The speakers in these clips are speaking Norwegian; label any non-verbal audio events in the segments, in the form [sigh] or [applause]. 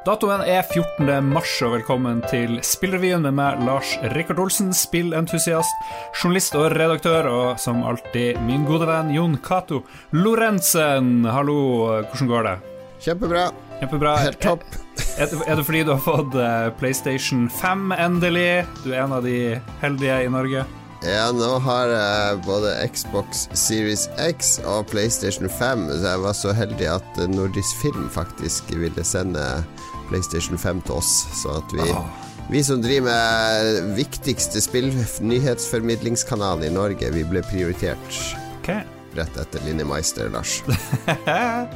Datoen er 14. mars, og velkommen til Spillrevyen med meg, Lars Rikard Olsen, spillentusiast, journalist og redaktør, og som alltid min gode venn Jon Cato Lorentzen. Hallo, hvordan går det? Kjempebra. Kjempebra. Helt topp. Er, er, det fordi du har fått eh, PlayStation 5 endelig? Du er en av de heldige i Norge? Ja, nå har jeg både Xbox Series X og PlayStation 5, så jeg var så heldig at Nordisk Film faktisk ville sende PlayStation 5 til oss, så at vi Ah. Vi som driver med viktigste spillnyhetsformidlingskanalen i Norge, vi ble prioritert Okay. rett etter Linni Meister, Lars. [laughs] ja,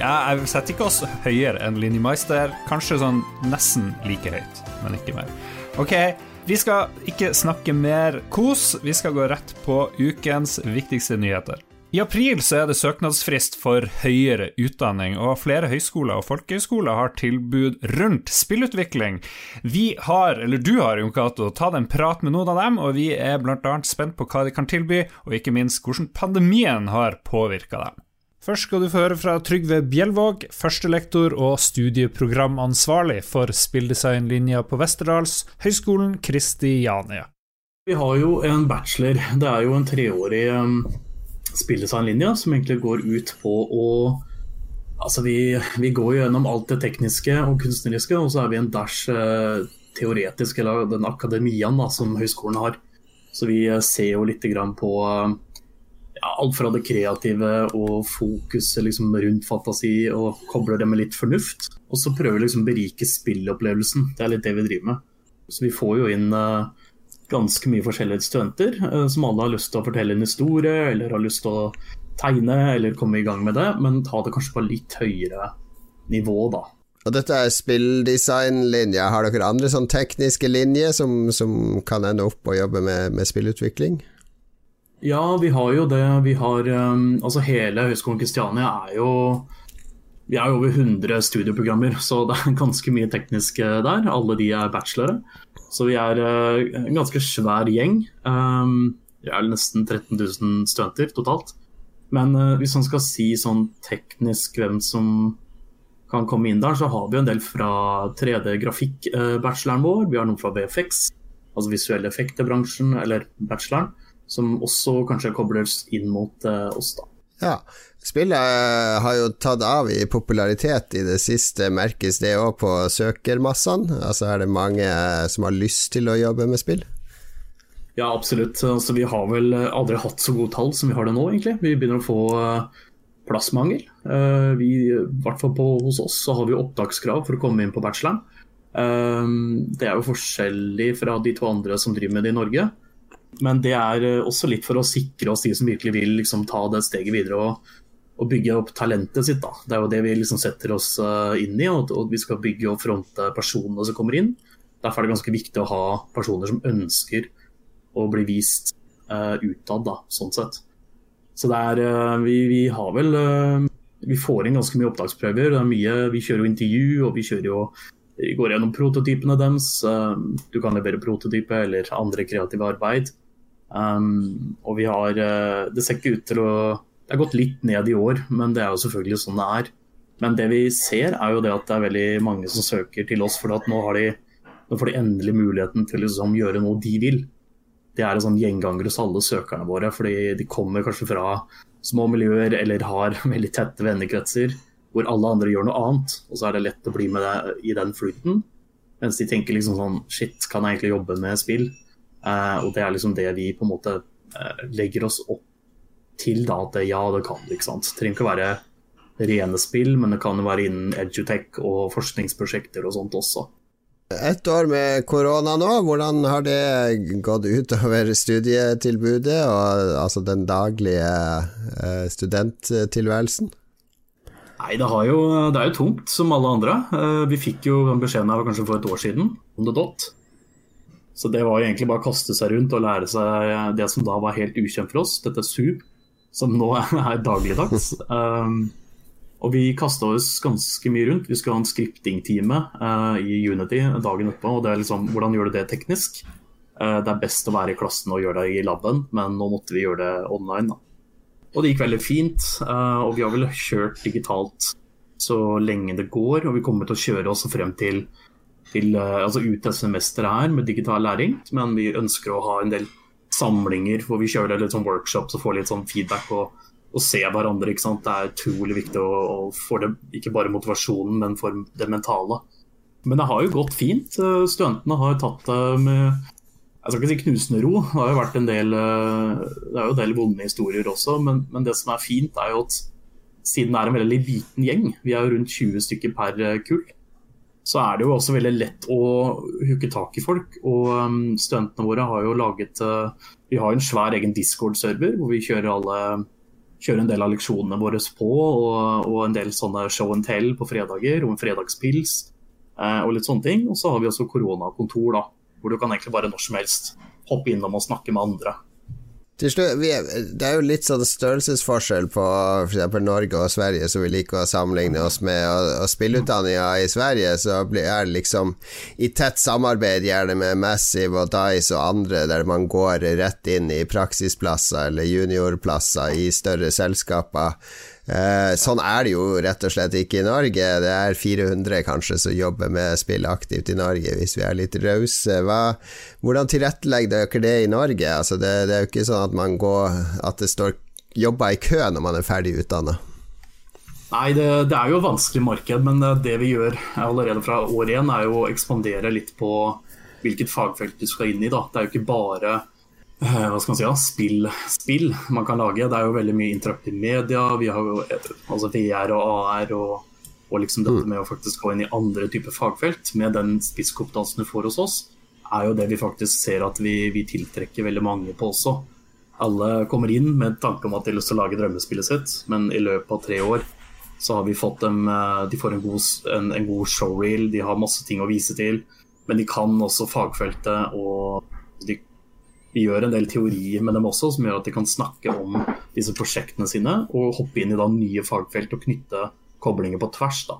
jeg setter ikke oss høyere enn Linni Meister. Kanskje sånn nesten like høyt, men ikke mer. Ok, vi skal ikke snakke mer kos, vi skal gå rett på ukens viktigste nyheter. I april så er det søknadsfrist for høyere utdanning, og flere høyskoler og folkehøyskoler har tilbud rundt spillutvikling. Vi har, eller du har, Jon Cato, tatt en prat med noen av dem, og vi er annet spent på hva de kan tilby, og ikke minst hvordan pandemien har påvirka dem. Først skal du få høre fra Trygve Bjelvåg, førstelektor og studieprogramansvarlig for spilldesignlinja på Westerdals, Høgskolen Kristiania. Vi har jo en bachelor. Det er jo en treårig spilldesignlinje som egentlig går ut på å Altså vi, vi går gjennom alt det tekniske og kunstneriske, og så er vi en dash eh, teoretisk, eller den akademiaen som høyskolen har. Så vi eh, ser jo litt på eh, ja, alt fra det kreative og fokuset liksom, rundt fantasi, og kobler det med litt fornuft. Og så prøver vi liksom berike spillopplevelsen. Det er litt det vi driver med. Så vi får jo inn eh, ganske mye forskjellige studenter eh, som alle har lyst til å fortelle en historie, eller har lyst til å tegne, eller komme i gang med det, men ta det kanskje på litt høyere nivå, da. Og dette er spilldesignlinja. Har dere andre sånn tekniske linjer som, som kan ende opp og jobbe med, med spillutvikling? Ja, vi har jo det. Vi har um, Altså hele Høgskolen Kristiania er jo Vi er jo over 100 studieprogrammer, så det er ganske mye teknisk eh, der. Alle de er bachelore. Så vi er uh, en ganske svær gjeng. Um, vi er nesten 13 000 studenter totalt. Men uh, hvis man skal si sånn teknisk hvem som kan komme inn der, så har vi en del fra 3D-grafikk-bacheloren vår. Vi har noen fra VFX, altså visuelle effekter-bransjen, eller bacheloren som også kanskje kobles inn mot oss, da. Ja. Spillet eh, har jo tatt av i popularitet i det siste. Merkes det òg på søkermassene? Altså Er det mange eh, som har lyst til å jobbe med spill? Ja, absolutt. Altså, vi har vel aldri hatt så gode tall som vi har det nå, egentlig. Vi begynner å få plassmangel. Vi, I hvert fall på, hos oss så har vi opptakskrav for å komme inn på bacheloren. Det er jo forskjellig fra de to andre som driver med det i Norge. Men det er også litt for å sikre oss de som virkelig vil liksom, ta det steget videre og, og, bygge opp talentet sitt. Da. Det er jo det vi liksom setter oss inn i, og, og vi skal bygge og fronte personene som kommer inn. Derfor er det ganske viktig å ha personer som ønsker å bli vist uh, utad, da, sånn sett. Så det er uh, vi, vi, har vel uh, Vi får inn ganske mye opptaksprøver. Det er mye, vi kjører jo intervju, og vi kjører jo vi går gjennom prototypene deres. du kan levere prototype eller andre kreative arbeid. Um, og vi har Det ser ikke ut til å Det har gått litt ned i år, men det er jo selvfølgelig sånn det er. Men det vi ser, er jo det at det er veldig mange som søker til oss, for nå, de, nå får de endelig muligheten til å liksom gjøre noe de vil. Det er en sånn gjenganger hos alle søkerne våre, fordi de kommer kanskje fra små miljøer eller har [laughs] veldig tette vennekretser hvor alle andre gjør noe annet. Og så er det lett å bli med i den flyten. Mens de tenker liksom sånn Shit, kan jeg egentlig jobbe med spill? Uh, og det er liksom det vi på en måte uh, legger oss opp til, da. At det, ja, det kan du, ikke sant. Det trenger ikke være rene spill, men det kan jo være innen edutech og forskningsprosjekter og sånt også. Ett år med korona nå, hvordan har det gått utover studietilbudet og altså den daglige uh, studenttilværelsen? Nei, det, jo, det, er jo tungt, som alle andre. Vi fikk jo den beskjeden her kanskje for et år siden, om det dott. Så det var egentlig bare å kaste seg rundt og lære seg det som da var helt ukjent for oss, dette SUP, som nå [laughs] er dagligdags. Um, og vi kasta oss ganske mye rundt. Vi skulle ha en skriptingtime uh, i Unity dagen etterpå. Og det er liksom, hvordan gjør du det teknisk? Uh, det er best å være i klassen og gjøre det i laben, men nå måtte vi gjøre det online. Da. Og det gikk veldig fint. Uh, og vi har vel kjørt digitalt så lenge det går. Og vi kommer til å kjøre oss frem til, til altså ut dette semesteret her med digital læring. Men vi ønsker å ha en del samlinger hvor vi kjører litt sånn workshops og får litt sånn feedback. og, og se hverandre. ikke sant? Det er utrolig viktig å, å få det, ikke bare motivasjonen, men for det mentale. Men det har jo gått fint. Studentene har tatt det med jeg skal ikke si knusende ro. Det har jo vært en del, det er jo en del vonde historier også. Men, men, det som er fint, er jo at siden det er en veldig liten gjeng, vi er jo rundt 20 stykker per kull, så er det jo også veldig lett å hooke tak i folk. Og um, studentene våre har jo laget uh, Vi har en svær egen Discord-server hvor vi kjører, alle, kjører en del av leksjonene våre på. Og, og, en del sånne show and tell på fredager, og en fredagspils uh, og litt sånne ting. Og så har vi også koronakontor, da, hvor du kan egentlig bare når som helst hoppe innom og snakke med andre. Til slutt, Det er jo litt sånn størrelsesforskjell på f.eks. Norge og Sverige, som vi liker å sammenligne oss med. Og, og spillutdanninga i Sverige så er det liksom i tett samarbeid, gjerne med Massive og Dice og andre, der man går rett inn i praksisplasser eller juniorplasser i større selskaper. Eh, sånn er det jo rett og slett ikke i Norge. Det er 400 kanskje som jobber med spill aktivt i Norge, hvis vi er litt rause. Hvordan tilrettelegger dere det i Norge? Altså det, det, er jo ikke sånn at man går At det står jobber i kø når man er ferdig utdanna. Nei, det, det, er jo vanskelig marked, men det vi gjør allerede fra år én, er jo å ekspandere litt på hvilket fagfelt du skal inn i. Da. Det er jo ikke bare Eh, hva skal man si, ja, spill, spill, man kan lage. Det er jo veldig mye interaktiv media. Vi har jo altså VR og AR og, og liksom dette mm. med å faktisk gå inn i andre typer fagfelt med den spisskompetansen du får hos oss, er jo det vi faktisk ser at vi, vi tiltrekker veldig mange på også. Alle kommer inn med tanke om at de har lyst til å lage drømmespillet sitt, men i løpet av tre år så har vi fått dem eh, De får en god, en, en god showreel, de har masse ting å vise til, men de kan også fagfeltet og de vi gjør en del teori med dem også, som gjør at de kan snakke om disse prosjektene sine og hoppe inn i da nye fagfelt og knytte koblinger på tvers. da.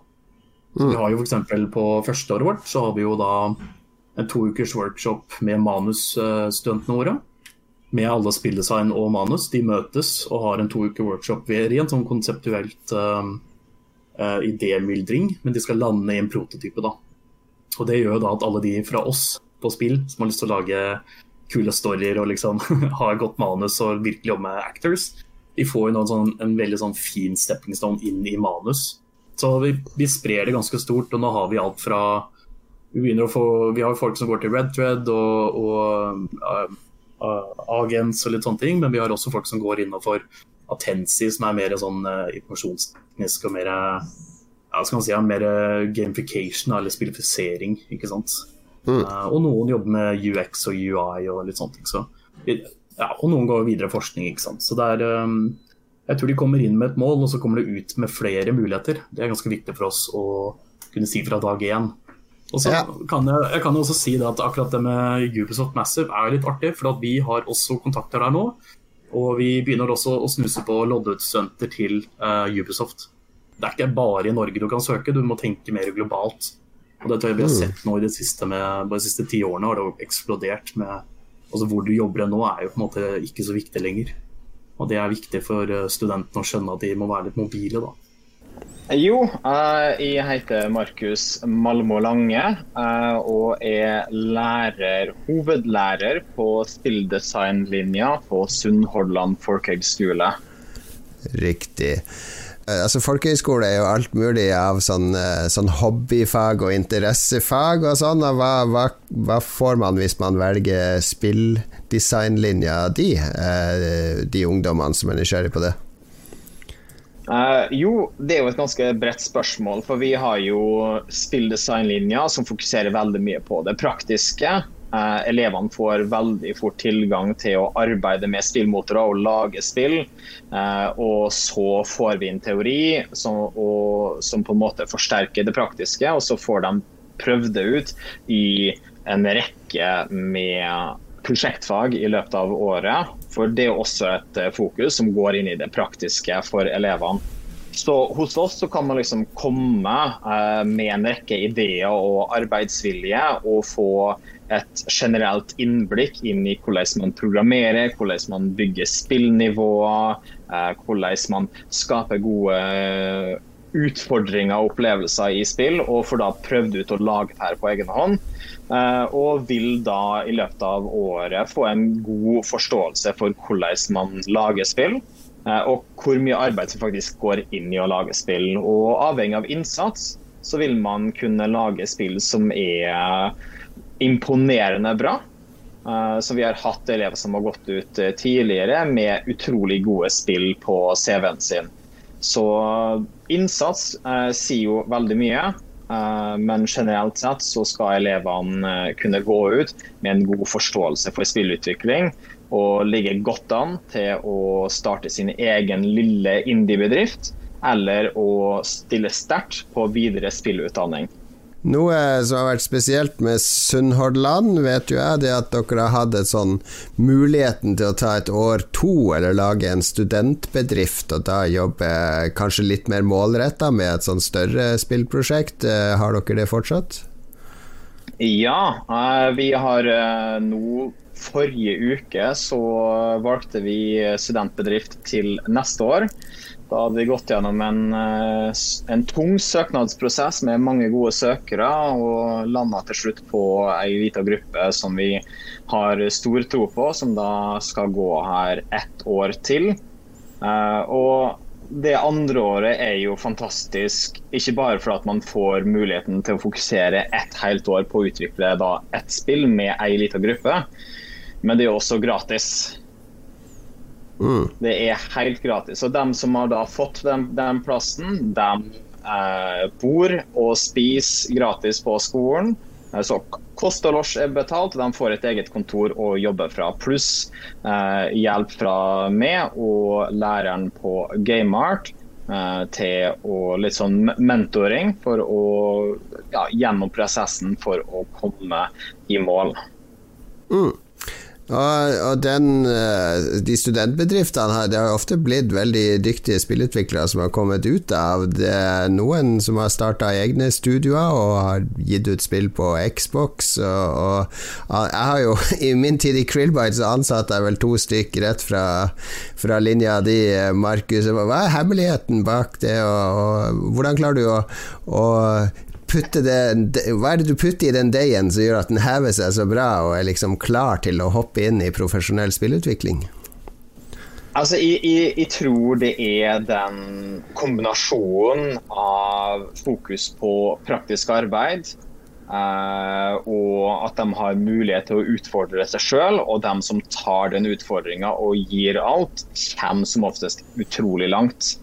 Så vi mm. har jo f.eks. På førsteåret vårt så har vi jo da en to ukers workshop med manusstudentene våre. Med alle spilldesign og manus. De møtes og har en to uker workshop ved en sånn konseptuelt uh, uh, idémyldring, men de skal lande i en prototype. da. Og Det gjør da at alle de fra oss på spill som har lyst til å lage kule storyer og liksom [laughs] har godt manus og virkelig jobber med actors. Vi får jo sånn, en veldig sånn fin stepping stone inn i manus. Så vi, vi, sprer det ganske stort, og nå har vi alt fra Vi, få, vi har folk som går til Red Thread og, og uh, uh, Agents og litt sånne ting, men vi har også folk som går innenfor Atensi, som er mer sånn uh, informasjonsteknisk og mer ja, skal man si, mer gamification eller spillifisering, ikke sant. Mm. Uh, og noen jobber med UX og UI og litt sånne ting. Så, ja, og noen går videre forskning. ikke sant? Så det er um, Jeg tror de kommer inn med et mål, og så kommer det ut med flere muligheter. Det er ganske viktig for oss å kunne si fra dag én. Og så ja. kan jeg, jeg kan også si at akkurat det med Ubisoft Massive er litt artig, for vi har også kontakter der nå. Og vi begynner også å snuse på loddeutstudenter til uh, Ubisoft. Det er ikke bare i Norge du kan søke, du må tenke mer globalt. Og det tror jeg vi har mm. sett nå i det siste med, de siste ti årene har det eksplodert med altså Hvor du jobber nå er jo på en måte ikke så viktig lenger. Og det er viktig for eh, studentene å skjønne at de må være litt mobile, da. Jo, eh, jeg heter Markus Malmo Lange eh, og er lærer, hovedlærer på spilldesignlinja på Sunnhordland folkehøgskole. Riktig. Eh, altså Folkehøyskole er jo alt mulig av sånn, eh, sånn hobbyfag og interessefag og sånn. Og hva, hva, hva, får man hvis man velger spilldesignlinja di, eh, de ungdommene som er nysgjerrig på det? Uh, jo, det er jo et ganske bredt spørsmål. For vi har jo spilldesignlinja som fokuserer veldig mye på det praktiske. Eh, elevene får veldig fort tilgang til å arbeide med spillmotorer og lage spill. Eh, og så får vi en teori som, og, som, på en måte forsterker det praktiske, og så får de prøvd det ut i en rekke med prosjektfag i løpet av året. For det er også et eh, fokus som går inn i det praktiske for elevene. Så hos oss så kan man liksom komme eh, med en rekke ideer og arbeidsvilje og få et generelt innblikk inn i hvordan man programmerer, hvordan man bygger spillnivåer, eh, hvordan man skaper gode utfordringer og opplevelser i spill, og får da prøvd ut å lage dette på egen hånd. Uh, og vil da i løpet av året få en god forståelse for hvordan man lager spill. Og hvor mye arbeid som faktisk går inn i å lage spill. Og avhengig av innsats så vil man kunne lage spill som er imponerende bra. Uh, så vi har hatt elever som har gått ut tidligere med utrolig gode spill på CV-en sin. Så innsats sier jo veldig mye. Eh, men generelt sett så skal elevene eh, kunne gå ut med en god forståelse for spillutvikling og ligge godt an til å starte sin egen lille indie-bedrift eller å stille sterkt på videre spillutdanning. Noe som har vært spesielt med Sunnhordland, vet jo jeg, det at dere har hatt sånn muligheten til å ta et år to, eller lage en studentbedrift, og da jobbe kanskje litt mer målretta med et sånn større spillprosjekt. Eh, har dere det fortsatt? Ja, eh, vi har eh, nå Forrige uke så valgte vi studentbedrift til neste år. Da hadde vi gått gjennom en, eh, en tung søknadsprosess med mange gode søkere, og landa til slutt på ei lita gruppe som vi har stor tro på, som da skal gå her ett år til. Eh, og det andre året er jo fantastisk, ikke bare for at man får muligheten til å fokusere ett helt år på å utvikle da ett spill med ei lita gruppe, men det er også gratis. Mm. Det er helt gratis. Og de som har da fått den, den plassen, de eh, bor og spiser gratis på skolen. Eh, så kost og losj er betalt, de får et eget kontor å jobbe fra. Pluss eh, hjelp fra meg og læreren på GameArt eh, til å, litt sånn mentoring for å ja, gjennom prosessen for å komme i mål. Mm. Og, og den, eh, de studentbedriftene har, det har ofte blitt veldig dyktige spillutviklere som har kommet ut av det. Noen som har starta egne studioer og har gitt ut spill på Xbox. Og, og jeg har jo [laughs] I min tid i Krillbite så ansatte jeg vel to stykk rett fra, fra linja di, Markus. Hva er hemmeligheten bak det, og hvordan klarer du å, å det, hva er det du putter i den deigen som gjør at den hever seg så bra og er liksom klar til å hoppe inn i profesjonell spillutvikling? Altså, jeg, jeg, jeg, tror det er den kombinasjonen av fokus på praktisk arbeid eh, og at de har mulighet til å utfordre seg sjøl, og de som tar den utfordringa og gir alt, kommer som oftest utrolig langt.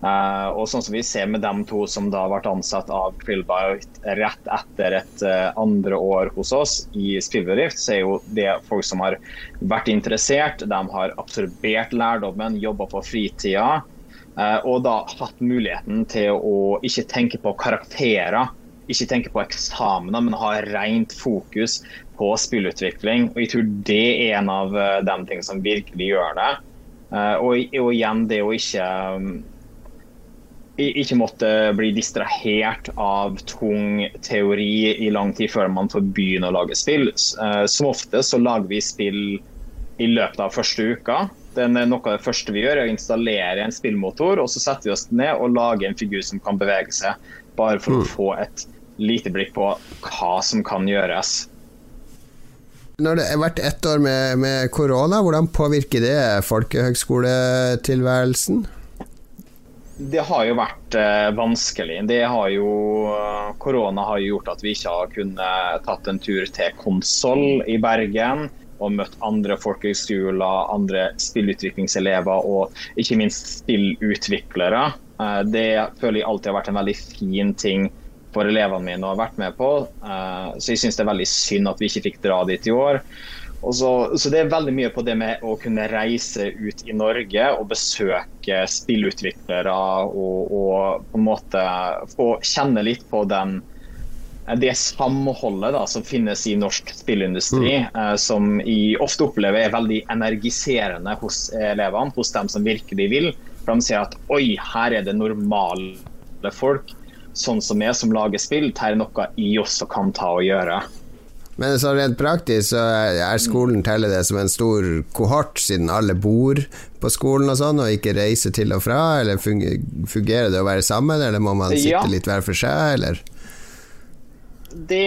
Uh, og sånn som vi ser med dem to som da ble ansatt av Krillbite rett etter et uh, andre år hos oss i spillbedrift, så er jo det folk som har vært interessert. De har absorbert lærdommen, jobba på fritida. Uh, og da hatt muligheten til å ikke tenke på karakterer, ikke tenke på eksamener, men ha rent fokus på spillutvikling. Og jeg tror det er en av de tingene som virkelig gjør det. Og, og igjen det å ikke um, ikke måtte bli distrahert av tung teori i lang tid før man får begynne å lage spill. Eh, som ofte så lager vi spill i løpet av første uka. Det er noe av det første vi gjør, er å installere en spillmotor, og så setter vi oss ned og lager en figur som kan bevege seg. Bare for mm. å få et lite blikk på hva som kan gjøres. Når det har vært ett år med korona, hvordan påvirker det folkehøgskoletilværelsen? Det har jo vært eh, vanskelig. Har jo, korona har jo gjort at vi ikke har kunnet tatt en tur til Konsoll i Bergen og møtt andre folkehøgskoler, andre spillutviklingselever og ikke minst spillutviklere. Eh, det føler jeg alltid har vært en veldig fin ting for elevene mine å ha vært med på. Eh, så jeg syns det er veldig synd at vi ikke fikk dra dit i år. Så, så, det er veldig mye på det med å kunne reise ut i Norge og besøke spillutviklere og, og på en måte få kjenne litt på den, det samholdet da, som finnes i norsk spillindustri, mm. eh, som jeg ofte opplever er veldig energiserende hos elevene, hos dem som virkelig vil. For de sier at oi, her er det normale folk, sånn som jeg, som lager spill. Her er noe jeg også kan ta og gjøre. Men så rent praktisk så er skolen teller det som en stor kohort, siden alle bor på skolen og sånn, og ikke reiser til og fra? Eller fungerer det å være sammen, eller må man sitte ja. litt hver for seg, eller? Det,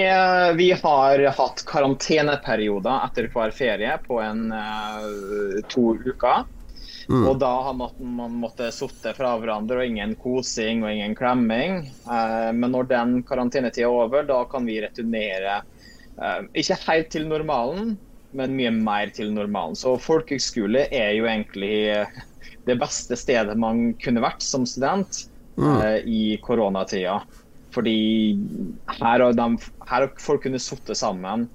vi har hatt karanteneperioder etter hver ferie på en uh, to uker. Mm. Og da har man, man måttet sitte fra hverandre, og ingen kosing og ingen klemming. Uh, men når den karantenetida er over, da kan vi returnere ikke helt til normalen, men mye mer til normalen. Så folkehøgskole er jo egentlig det beste stedet man kunne vært som student mm. uh, i koronatida. Fordi her har, de, her har folk kunnet sitte sammen.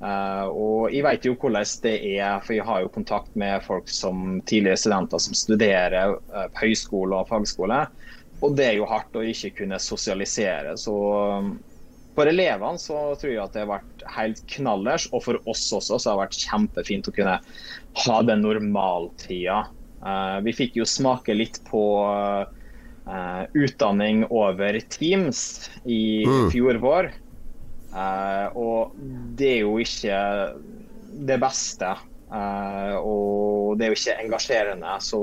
Uh, og jeg vet jo hvordan det er, for jeg har jo kontakt med folk som tidligere studenter som studerer uh, på høyskole og fagskole. Og det er jo hardt å ikke kunne sosialisere. Så um, for elevene så tror jeg at det har vært helt knallers, og for oss også så har det vært kjempefint å kunne ha den normaltida. Uh, vi fikk jo smake litt på utdanning over Teams i mm. fjor vår. Uh, og det er jo ikke det beste. Uh, og det er jo ikke engasjerende. Så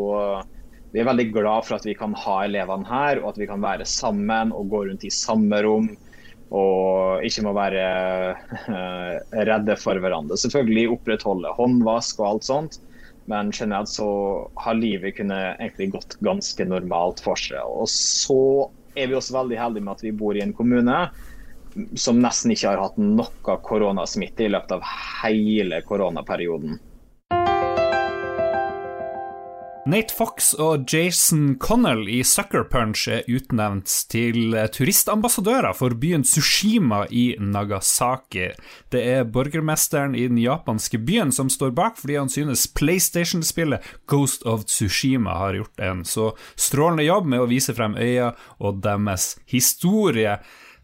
vi er veldig glad for at vi kan ha elevene her, og at vi kan være sammen og gå rundt i samme rom. Og ikke må være uh, redde for hverandre. Selvfølgelig opprettholde håndvask og alt sånt. Men generelt så har livet kunnet egentlig gått ganske normalt for seg. Og så er vi også veldig heldige med at vi bor i en kommune som nesten ikke har hatt noe koronasmitte i løpet av hele koronaperioden. Nate Fox og Jason Connell i Sucker Punch er utnevnt til turistambassadører for byen Sushima i Nagasaki. Det er borgermesteren i den japanske byen som står bak, fordi han synes PlayStation-spillet Ghost of Tsushima har gjort en så strålende jobb med å vise frem øya og deres historie.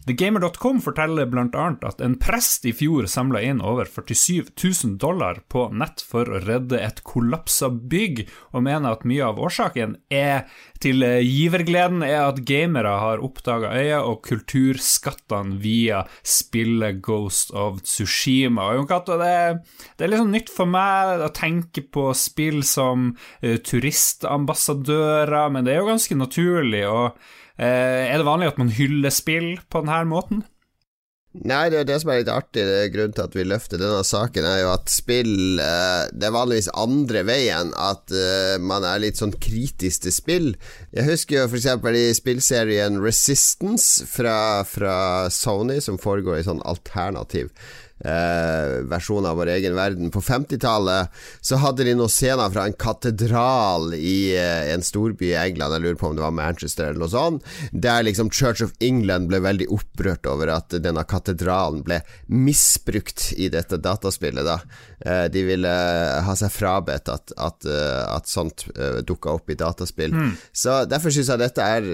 TheGamer.com forteller bl.a. at en prest i fjor samla inn over 47 000 dollar på nett for å redde et kollapsa bygg, og mener at mye av årsaken er til givergleden er at gamere har oppdaga øya og kulturskattene via spillet Ghost of Tsushima. Og Kato, det, det, er sånn nytt for meg å tenke på spill som uh, turistambassadører, men det er jo ganske naturlig. og Eh, er det vanlig at man hyller spill på denne måten? Nei, det er det som er litt artig. Det er Grunnen til at vi løfter denne saken, er jo at spill eh, Det er vanligvis andre veien. At uh, man er litt sånn kritisk til spill. Jeg husker jo f.eks. i spillserien Resistance fra, fra Sony, som foregår i sånn alternativ eh, versjon av vår egen verden. På 50-tallet så hadde de noen scener fra en katedral i eh, en storby i England, jeg lurer på om det var Manchester eller noe sånt, der liksom Church of England ble veldig opprørt over at denne katedralen ble misbrukt i dette dataspillet. da eh, De ville ha seg frabedt at, at, eh, at sånt uh, dukka opp i dataspill. Mm. Så derfor syns jeg dette er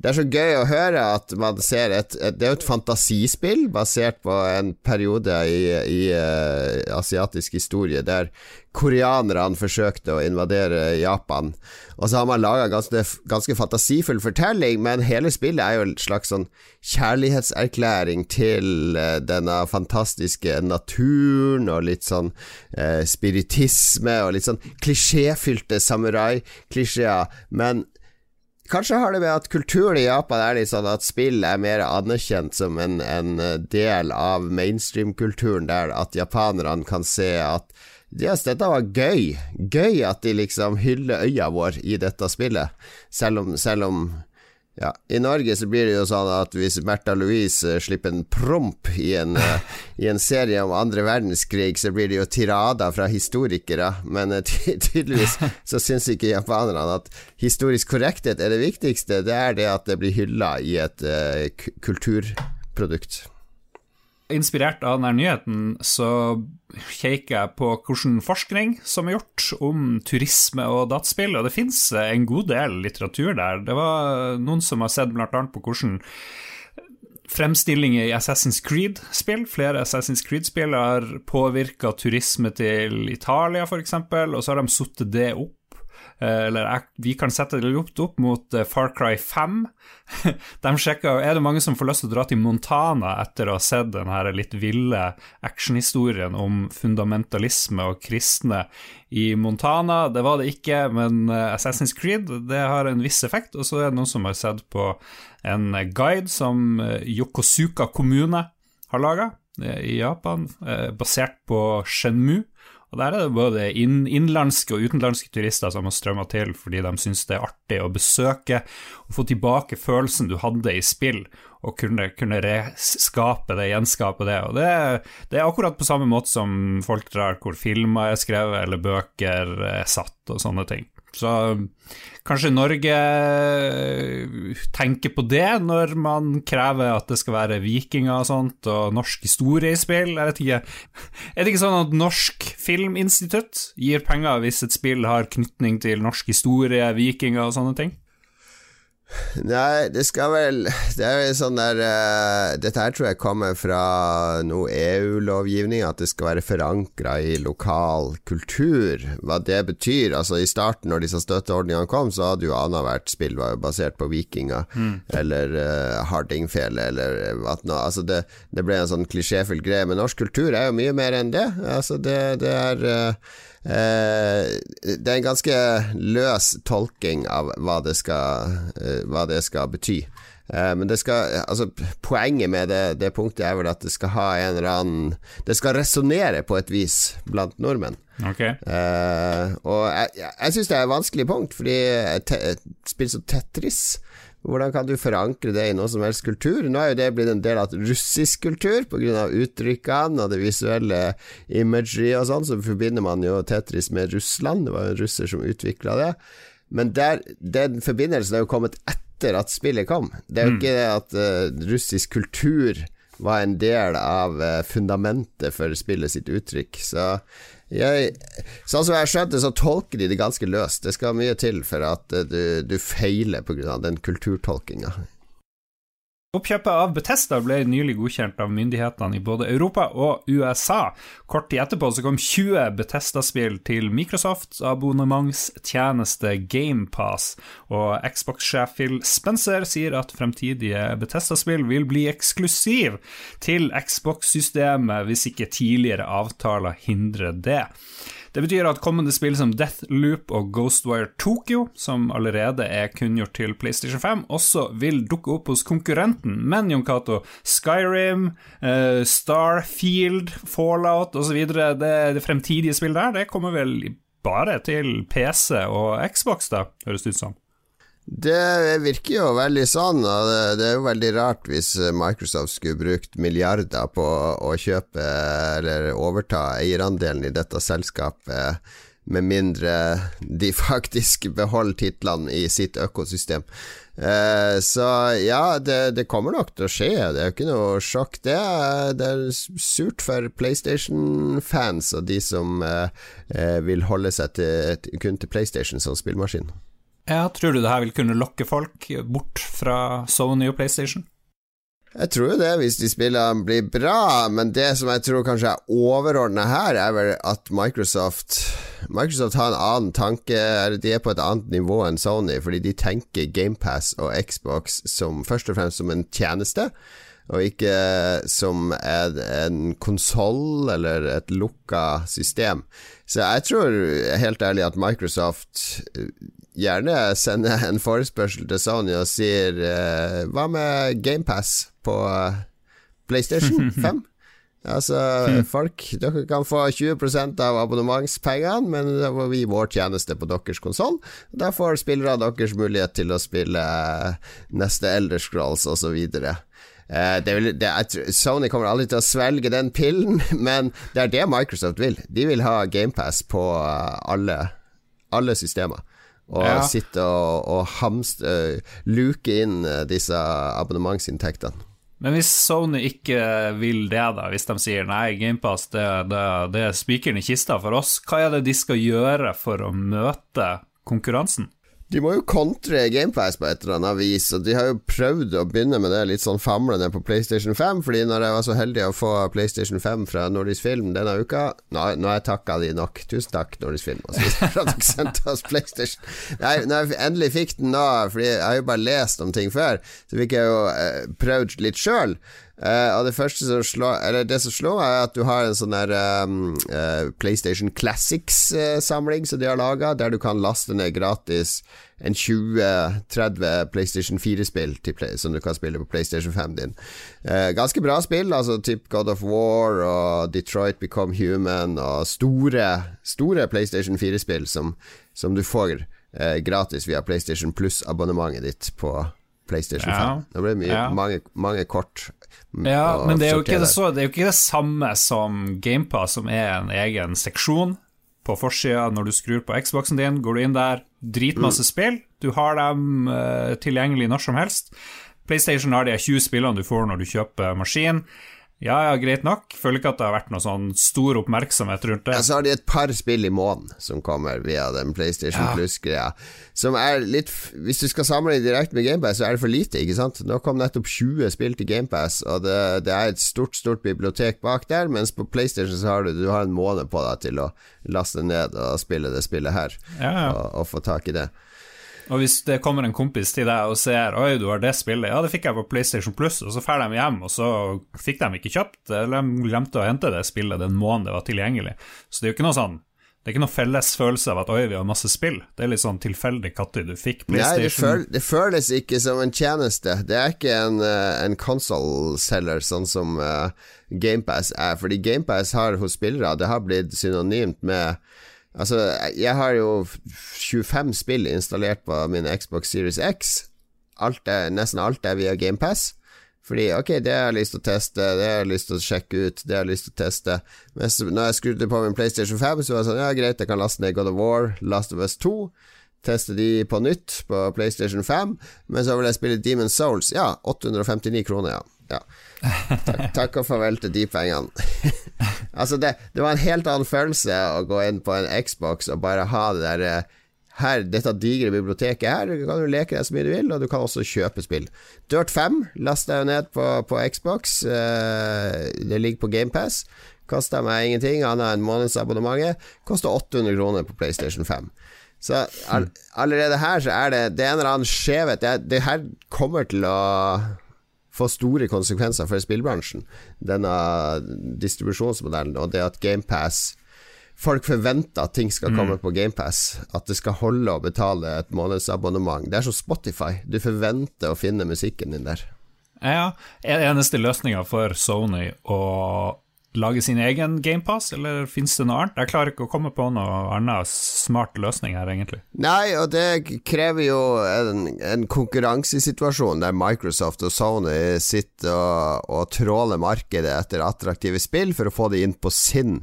det er så gøy å høre at man ser et, et Det er jo et fantasispill basert på en periode i, i uh, asiatisk historie der koreanerne forsøkte å invadere Japan. Og så har man laga ganske, ganske fantasifull fortelling, men hele spillet er jo en slags sånn kjærlighetserklæring til uh, denne fantastiske naturen, og litt sånn uh, spiritisme, og litt sånn klisjéfylte samurai-klisjeer. Men Kanskje har det med at kulturen i Japan er litt sånn at spill er mer anerkjent som en, en eh, del av mainstream-kulturen der, at japanerne kan se at yes, dette var gøy. Gøy at de liksom hyller øya vår i dette spillet, selv om, selv om ja, I Norge så blir det jo sånn at hvis Märtha Louise eh, slipper en promp i en, uh, i en serie om andre verdenskrig, så blir det jo tirader fra historikere. Men uh, tydeligvis så syns ikke japanerne at historisk korrekthet er det viktigste. Det er det at det blir hylla i et uh, kulturprodukt. Inspirert av denne nyheten så kikker jeg på hvordan forskning som er gjort om turisme og dataspill, og det fins en god del litteratur der. Det var noen som har sett bl.a. på hvordan fremstillinger i Assassin's Creed-spill. Flere Assassin's Creed-spill har påvirka turisme til Italia, f.eks., og så har de satt det opp eller vi kan sette det opp, opp mot eh, Far Cry 5. [laughs] De sjekker, Er det mange som får lyst til å dra til Montana etter å ha sett den her litt ville actionhistorien om fundamentalisme og kristne i Montana? Det var det ikke, men eh, Assassin's Creed det har en viss effekt. Og så er det noen som har sett på en guide som Yokosuka kommune har laga i Japan, basert på Shenmue. Og Der er det både inn, innenlandske og utenlandske turister som har strømma til fordi de syns det er artig å besøke og få tilbake følelsen du hadde i spill, og kunne, kunne reskape det, gjenskape det. Og det, det, er akkurat på samme måte som folk drar hvor filmer er skrevet eller bøker er satt og sånne ting. Så kanskje Norge tenker på det når man krever at det skal være vikinger og sånt, og norsk historie i spill. Jeg vet ikke. Er det ikke sånn at Norsk Filminstitutt gir penger hvis et spill har knytning til norsk historie, vikinger og sånne ting? Nei, det skal vel Det er jo sånn der uh, Dette her tror jeg kommer fra noe EU-lovgivning, at det skal være forankra i lokal kultur. Hva det betyr. Altså I starten, når disse støtteordningene kom, så hadde jo annethvert spill var jo basert på vikinger, mm. eller uh, hardingfele, eller hva nå. Altså det, det, ble en sånn klisjéfull greie. Men norsk kultur er jo mye mer enn det. Altså det, det er uh, Eh, det er en ganske løs tolking av hva det skal, eh, hva det skal bety. Eh, men det skal, altså, poenget med det, det, punktet er vel at det skal ha en eller annen Det skal resonnere på et vis blant nordmenn. Okay. Eh, og jeg, jeg syns det er et vanskelig punkt, fordi et spill som Tetris hvordan kan du forankre det i noe som helst kultur? Nå er jo det blitt en del av russisk kultur pga. uttrykkene og det visuelle imagery og sånn, så forbinder man jo Tetris med Russland. Det var jo en russer som utvikla det. Men der, den forbindelsen er jo kommet etter at spillet kom. Det er jo mm. ikke det at uh, russisk kultur var en del av uh, fundamentet for spillet sitt uttrykk. Så jeg, sånn som jeg har skjønt det, så tolker de det ganske løst. Det skal mye til for at eh, du, du feiler pga. den kulturtolkinga. Oppkjøpet av Betesta ble nylig godkjent av myndighetene i både Europa og USA. Kort tid etterpå så kom 20 Betesta-spill til Microsofts abonnementstjeneste GamePass, og Xbox-sjef Phil Spencer sier at fremtidige Betesta-spill vil bli eksklusiv til Xbox-systemet hvis ikke tidligere avtaler hindrer det. Det betyr at kommende spill som Deathloop og Ghostwire Tokyo, som allerede er kunngjort til PlayStation 5, også vil dukke opp hos konkurrenten. Men Jon Cato, Skyrim, uh, Starfield, Fallout osv., det, det fremtidige spillet der, det kommer vel bare til PC og Xbox, da, høres det ut som? Det virker jo veldig sånn, og det, er jo veldig rart hvis Microsoft skulle brukt milliarder på å kjøpe eller overta eierandelen i dette selskapet, med mindre de [laughs] faktisk beholder titlene i sitt økosystem. Eh, så ja, det, det, kommer nok til å skje. Det er jo ikke noe sjokk, det. Det er surt for PlayStation-fans og de som eh, eh vil holde seg til, kun til PlayStation som spillmaskin. Ja, Tror du det her vil kunne lokke folk bort fra Sony og PlayStation? Jeg tror jo det, hvis de spillene blir bra, men det som jeg tror kanskje er overordna her, er vel at Microsoft Microsoft har en annen tanke, de er på et annet nivå enn Sony, fordi de tenker GamePass og Xbox som først og fremst som en tjeneste, og ikke som en, konsoll eller et lukka system. Så jeg tror helt ærlig at Microsoft gjerne sende en forespørsel til Sony og sier uh, Hva med GamePass på uh, PlayStation [laughs] 5? Altså, folk, dere kan få 20% av abonnementspengene, men da får vi vår tjeneste på deres konsoll. Da får spillere deres mulighet til å spille uh, neste Elder Scrolls osv. Uh, Sony kommer aldri til å svelge den pillen, [laughs] men det er det Microsoft vil. De vil ha GamePass på alle, alle systemer og ja. sitte og, og hamst, uh, luke inn uh, disse abonnementsinntektene. Men hvis Sony ikke vil det, da, hvis de sier nei, GamePass det, det, det er spikeren i kista for oss, hva er det de skal gjøre for å møte konkurransen? De må jo kontre GamePass på et eller annet vis, og de har jo prøvd å begynne med det litt sånn famlende på PlayStation 5, fordi når jeg var så heldig å få PlayStation 5 fra Nordisk Film denne uka Nå, har jeg takka de nok. Tusen takk, Nordisk Film, for at sendte oss PlayStation. Nei, når jeg endelig fikk den nå, fordi jeg har jo bare lest om ting før, så fikk jeg jo eh, prøvd litt sjøl. Uh, og det første som slår Eller det som slår er at du har en sånn der um, uh, PlayStation Classics-samling uh, som de har laga, der du kan laste ned gratis en 20-30 PlayStation 4-spill som du kan spille på PlayStation 5 din. ganske bra spill, altså typ God of War og Detroit Become Human og store, store PlayStation 4-spill som, som, du får gratis via PlayStation Plus-abonnementet ditt på PlayStation 5. Det ble mye, mange, mange kort ja, men det er, det, så, det er, jo ikke det samme som GamePass, som er en egen seksjon på forsida når du skrur på Xboxen din. Går du inn der, dritmasse mm. spill. Du har dem uh, tilgjengelig når som helst. PlayStation har de 20 spillene du får når du kjøper maskin. Ja, ja, greit nok. Føler ikke at det har vært noe sånn stor oppmerksomhet rundt det. Ja, så har de et par spill i måneden som kommer via den PlayStation ja. Plus-greia. Som er litt Hvis du skal sammenligne direkte med GamePass, så er det for lite, ikke sant? Nå kom nettopp 20 spill til GamePass, og det, det, er et stort, stort bibliotek bak der, mens på PlayStation så har du, du har en måned på deg til å laste ned og spille det spillet her, ja, ja. Og, og få tak i det. Og hvis det kommer en kompis til deg og ser Oi, du har det spillet, ja, det fikk jeg på PlayStation Plus, og så drar de hjem, og så fikk de ikke kjøpt eller de glemte å hente det spillet den måneden det var tilgjengelig. Så det er jo ikke noe sånn det er ikke noe felles følelse av at oi, vi har masse spill. Det er litt sånn tilfeldig når du fikk PlayStation. Nei, det, føl det, føles ikke som en tjeneste. Det er ikke en, uh, en console-selger sånn som uh, GamePass er. Fordi GamePass har hos spillere Det har blitt synonymt med Altså, jeg har jo 25 spill installert på min Xbox Series X. Alt er, nesten alt er via GamePass. Fordi ok, det har jeg lyst til å teste, det har jeg lyst til å sjekke ut, det har jeg lyst til å teste. Mens når jeg skrudde på min PlayStation 5, så var det sånn ja, greit, jeg kan laste ned God of War, Last of Us 2. Teste de på nytt på PlayStation 5. Men så vil jeg spille Demon's Souls. Ja, 859 kroner, ja. ja. Takk, takk og farvel til de pengene. [laughs] altså, det, det, var en helt annen følelse å gå inn på en Xbox og bare ha det der eh, her, dette digre biblioteket her. Du kan jo leke deg så mye du vil, og du kan også kjøpe spill. Dirt 5 lasta jeg ned på, på Xbox. Uh, det ligger på GamePass. Kosta meg ingenting annet enn månedsabonnementet. Koster 800 kroner på PlayStation 5. Så all, allerede her så er det Det er en eller annen skjevhet. Det, det her kommer til å få store konsekvenser for spillbransjen, denne distribusjonsmodellen, og det at GamePass Folk forventer at ting skal komme mm. på GamePass, at det skal holde å betale et månedsabonnement. Det er som Spotify, du forventer å finne musikken din der. Ja, eneste løsninga for Sony å lage sin egen GamePass, eller finnes det noe annet? Jeg klarer ikke å komme på noe annet smart løsning her, egentlig. Nei, og det krever jo en, en konkurransesituasjon der Microsoft og Sony sitter og, og tråler markedet etter attraktive spill for å få det inn på sin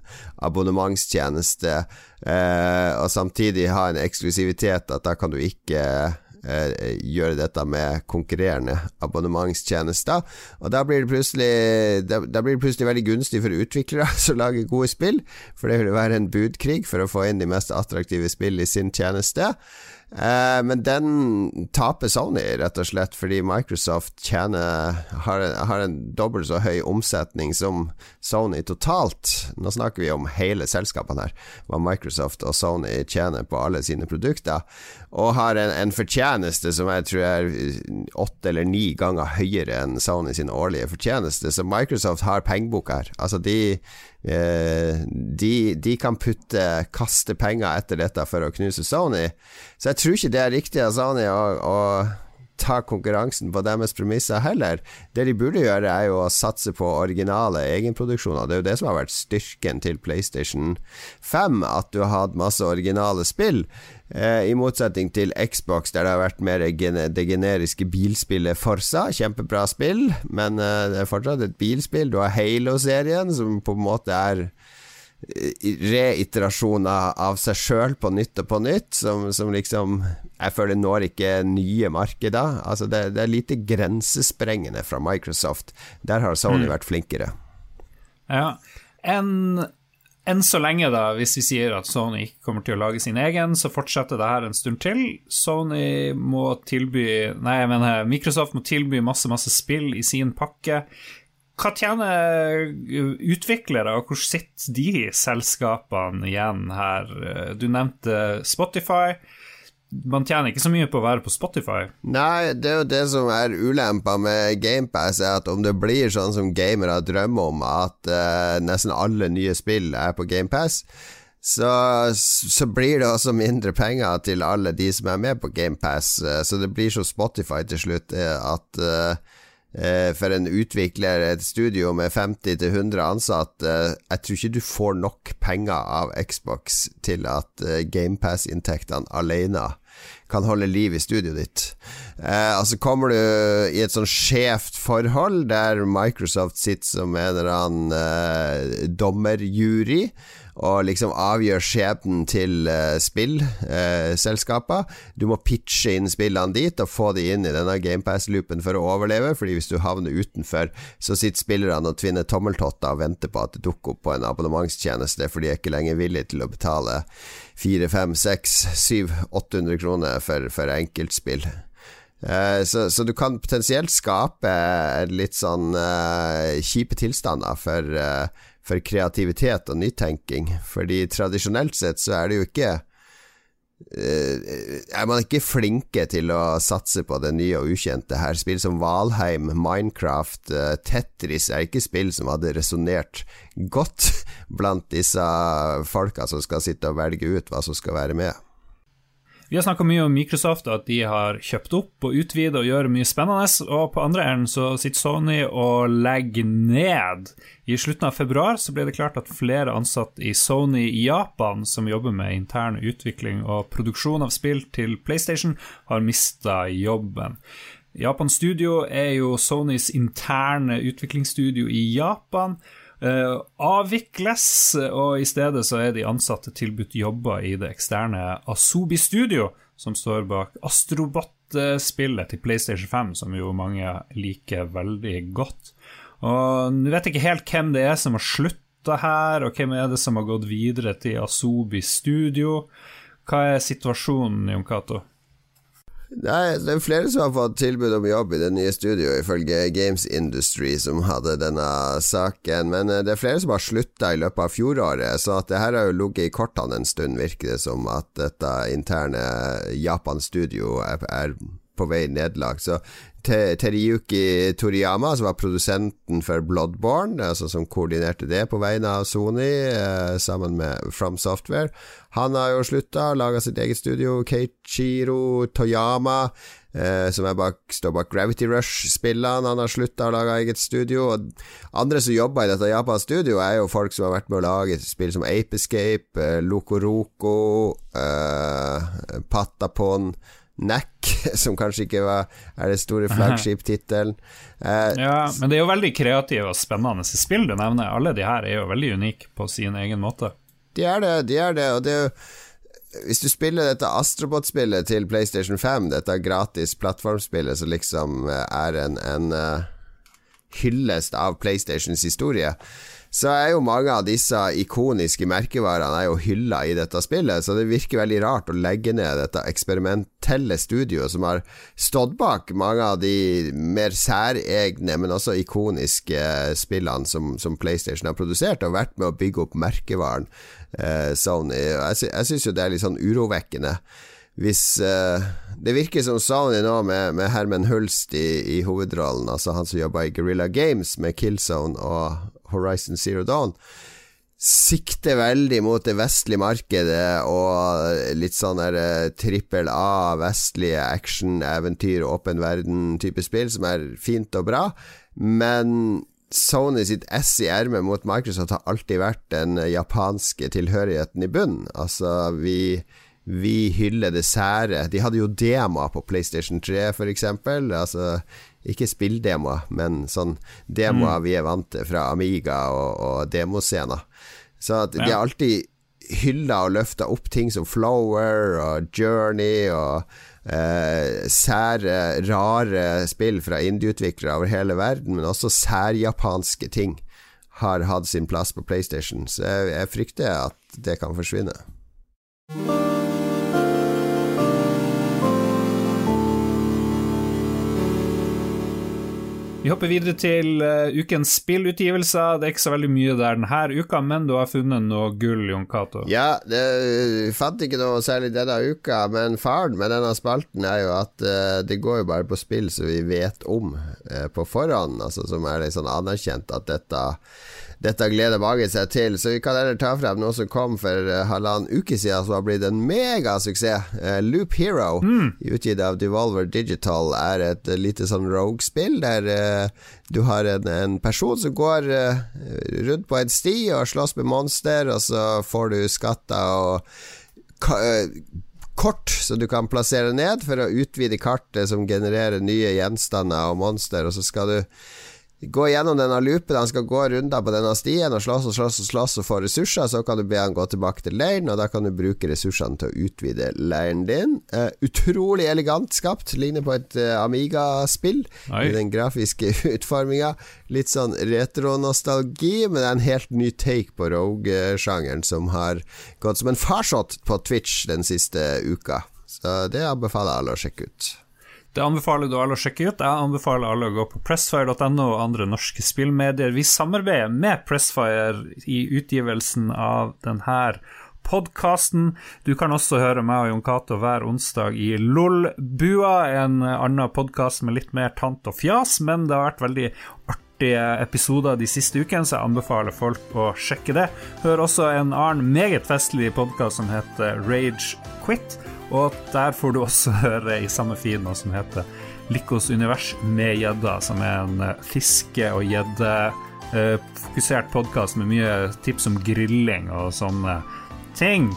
abonnementstjeneste, eh, og samtidig ha en eksklusivitet at da kan du ikke gjøre dette med konkurrerende abonnementstjenester. Og da blir det da, da blir det plutselig veldig gunstig for utviklere [laughs] som lager gode spill, for det vil være en budkrig for å få inn de mest attraktive spill i sin tjeneste. Eh, men den taper Sony, rett og slett, fordi Microsoft tjener, har, har en dobbelt så høy omsetning som Sony totalt. Nå snakker vi om hele selskapene her, hva Microsoft og Sony tjener på alle sine produkter. Og har en, en fortjeneste som jeg tror er åtte eller ni ganger høyere enn Sony sin årlige fortjeneste. Så Microsoft har pengebok her. Altså, de de, de, kan putte kaste penger etter dette for å knuse Sony. Så jeg tror ikke det er riktig av Sony å, å ta konkurransen på deres premisser heller. Det de burde gjøre, er jo å satse på originale egenproduksjoner. Det er jo det som har vært styrken til PlayStation 5, at du har hatt masse originale spill. Eh, I motsetning til Xbox, der det har vært mer det generiske bilspillet Forsa. Kjempebra spill, men eh, det er fortsatt et bilspill. Du har Halo-serien, som på en måte er eh, reiterasjoner av seg sjøl på nytt og på nytt, som, som, liksom Jeg føler når ikke nye markeder. Altså det, det, er lite grensesprengende fra Microsoft. Der har Sony mm. vært flinkere. Ja. En enn så lenge, da, hvis vi sier at Sony ikke kommer til å lage sin egen, så fortsetter det her en stund til. Sony må tilby Nei, jeg mener Microsoft må tilby masse, masse spill i sin pakke. Hva tjener utviklere, og hvor sitter de selskapene igjen her? Du nevnte Spotify man tjener ikke så mye på å være på Spotify. Nei, det er jo det som er ulempa med GamePass, er at om det blir sånn som gamere drømmer om, at uh, nesten alle nye spill er på GamePass, så, så blir det også mindre penger til alle de som er med på GamePass. Uh, så det blir som Spotify til slutt, at uh, for en utvikler, et studio med 50-100 ansatte Jeg tror ikke du får nok penger av Xbox til at GamePass-inntektene alene kan holde liv i studioet ditt. Eh, altså Kommer du i et sånn skjevt forhold der Microsoft sitter som en eller annen eh, dommerjury og liksom avgjør skjebnen til uh, spillselskaper. Uh, du må pitche inn spillene dit og få de inn i denne GamePass-loopen for å overleve, fordi hvis du havner utenfor, så sitter spillerne og tvinner tommeltotter og venter på at det dukker opp på en abonnementstjeneste, for de er ikke lenger villige til å betale 4, 5, 6, 7, 800 kroner for, for enkeltspill. Uh, så, så, du kan potensielt skape litt sånn uh, kjipe tilstander for, uh, for, kreativitet og nytenking. Fordi tradisjonelt sett så er det jo ikke er man ikke flinke til å satse på det nye og ukjente her. Spill som Valheim, Minecraft, Tetris er ikke spill som hadde resonnert godt [laughs] blant disse folka som skal sitte og velge ut hva som skal være med. Vi har snakka mye om Microsoft, og at de har kjøpt opp og utvida og gjør mye spennende. Og på andre enden så sitter Sony og legger ned. I slutten av februar så ble det klart at flere ansatte i Sony i Japan, som jobber med intern utvikling og produksjon av spill til PlayStation, har mista jobben. Japan Studio er jo Sonys interne utviklingsstudio i Japan. Uh, avvikles, og i stedet så er de ansatte tilbudt jobber i det eksterne Asobi Studio, som står bak Astrobot-spillet til PlayStation 5, som jo mange liker veldig godt. Og Nå vet jeg ikke helt hvem det er som har slutta her, og hvem er det som har gått videre til Asobi Studio. Hva er situasjonen, Jon Cato? Nei, det er flere som har fått tilbud om jobb i det nye studioet, ifølge Games Industry, som hadde denne saken. Men eh, det er flere som har slutta i løpet av fjoråret, så at det her har jo ligget i kortene en stund, virker det som at dette interne Japan-studio er, er på vei nedlagt. Så Teriyuki Toriyama, som var produsenten for Bloodborne, altså som koordinerte det på vegne av Sony, eh, sammen med From Software, han har jo slutta, laga sitt eget studio. Keichiro Toyama, eh, som bak, står bak Gravity Rush-spillene, han har slutta å lage eget studio. Og andre som jobber i dette Japan-studioet, er jo folk som har vært med å lage spill som Ape Escape, eh, Loco Roco, eh, Patapon Neck, [laughs] som kanskje ikke var, er det store flaggskip-tittelen. Eh, ja, men det er jo veldig kreative og spennende spill du nevner. Alle de her er jo veldig unike på sin egen måte. De er det, de er det, og det er jo hvis du spiller dette Astrobot-spillet til PlayStation 5, dette gratis plattformspillet som liksom er en, en uh, hyllest av PlayStations historie, så er jo mange av disse ikoniske merkevarene er jo hylla i dette spillet, så det virker veldig rart å legge ned dette eksperimentelle studioet som har stått bak mange av de mer særegne, men også ikoniske spillene som, som PlayStation har produsert, og vært med å bygge opp merkevaren eh, Sony. Jeg, jeg syns jo det er litt sånn urovekkende hvis uh, Det virker som Sony nå, med, med Herman Hulst i, i, hovedrollen, altså han som jobber i Guerrilla Games med Killzone og, Horizon Zero Dawn sikter veldig mot det vestlige markedet og litt sånn der eh, trippel A, vestlige action, eventyr, åpen verden-type spill, som er fint og bra, men Sony sitt S i ermet mot Microsoft har alltid vært den japanske tilhørigheten i bunnen. Altså, vi vi hyller det sære. De hadde jo demoer på PlayStation 3, for eksempel. Altså, ikke spilldemoer, men sånn demoer mm. vi er vant til fra Amiga og, og demoscener. Så at ja. de har alltid hylla og løfta opp ting som Flower og Journey og eh, sære, rare spill fra indieutviklere over hele verden, men også særjapanske ting har hatt sin plass på PlayStation. Så jeg, jeg frykter at det kan forsvinne. Vi hopper videre til uh, ukens spillutgivelser. Det er ikke så veldig mye der denne uka, men du har funnet noe gull, Jon Cato. Ja, det, fant ikke noe særlig denne uka, men faren med denne spalten er jo at uh, det går jo bare på spill som vi vet om uh, på forhånd, altså som er litt sånn anerkjent at dette dette gleder mange seg til. Så vi kan heller ta frem noe som kom for uh, halvannen uke siden, som har blitt en megasuksess. Uh, Loop Hero, mm. utgitt av Devolver Digital, er et lite sånn rogue-spill der uh, du har en, en person som går rundt på en sti og slåss med monster, og så får du skatter og kort som du kan plassere ned for å utvide kartet som genererer nye gjenstander og monster, og så skal du gå gjennom denne loopen. Han skal gå runder på denne stien og slåss og slåss og slåss og få ressurser. Så kan du be han gå tilbake til leiren, og da kan du bruke ressursene til å utvide leiren din. Uh, utrolig elegant skapt. Ligner på et uh, Amiga-spill i den grafiske [laughs] utforminga. Litt sånn retro-nostalgi, men det er en helt ny take på Rogue-sjangeren som har gått som en farsott på Twitch den siste uka. Så det anbefaler alle å sjekke ut. Det anbefaler du alle å sjekke ut. Jeg anbefaler alle å gå på pressfire.no og andre norske spillmedier. Vi samarbeider med Pressfire i utgivelsen av denne podkasten. Du kan også høre meg og Jon Cato hver onsdag i LOL-bua, en annen podkast med litt mer tant og fjas, men det har vært veldig artige episoder de siste ukene, så jeg anbefaler folk å sjekke det. Hør også en annen meget festlig podkast som heter Rage Quit og der får du også [laughs] høre i samme feed noe som heter Likos univers med gjedda, som er en eh, fiske- og gjeddefokusert eh, podkast med mye tips om grilling og sånne ting.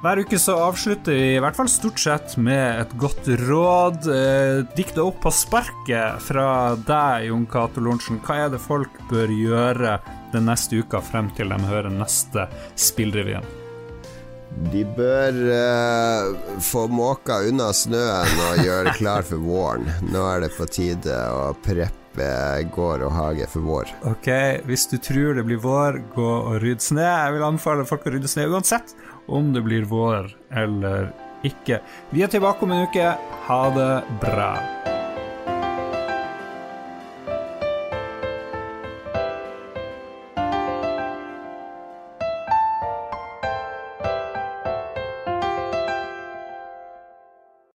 Hver uke så avslutter vi i hvert fall stort sett med et godt råd. Eh, Dikta opp på sparket fra deg, Jon Cato Lorentzen. Hva er det folk bør gjøre den neste uka frem til de hører neste Spillrevyen? De bør eh, få måka unna snøen og gjøre det klar for våren. Nå er det på tide å preppe gård og hage for vår. Ok, hvis du tror det blir vår, gå og rydd snø. Jeg vil anbefale folk å rydde snø uansett om det blir vår eller ikke. Vi er tilbake om en uke. Ha det bra.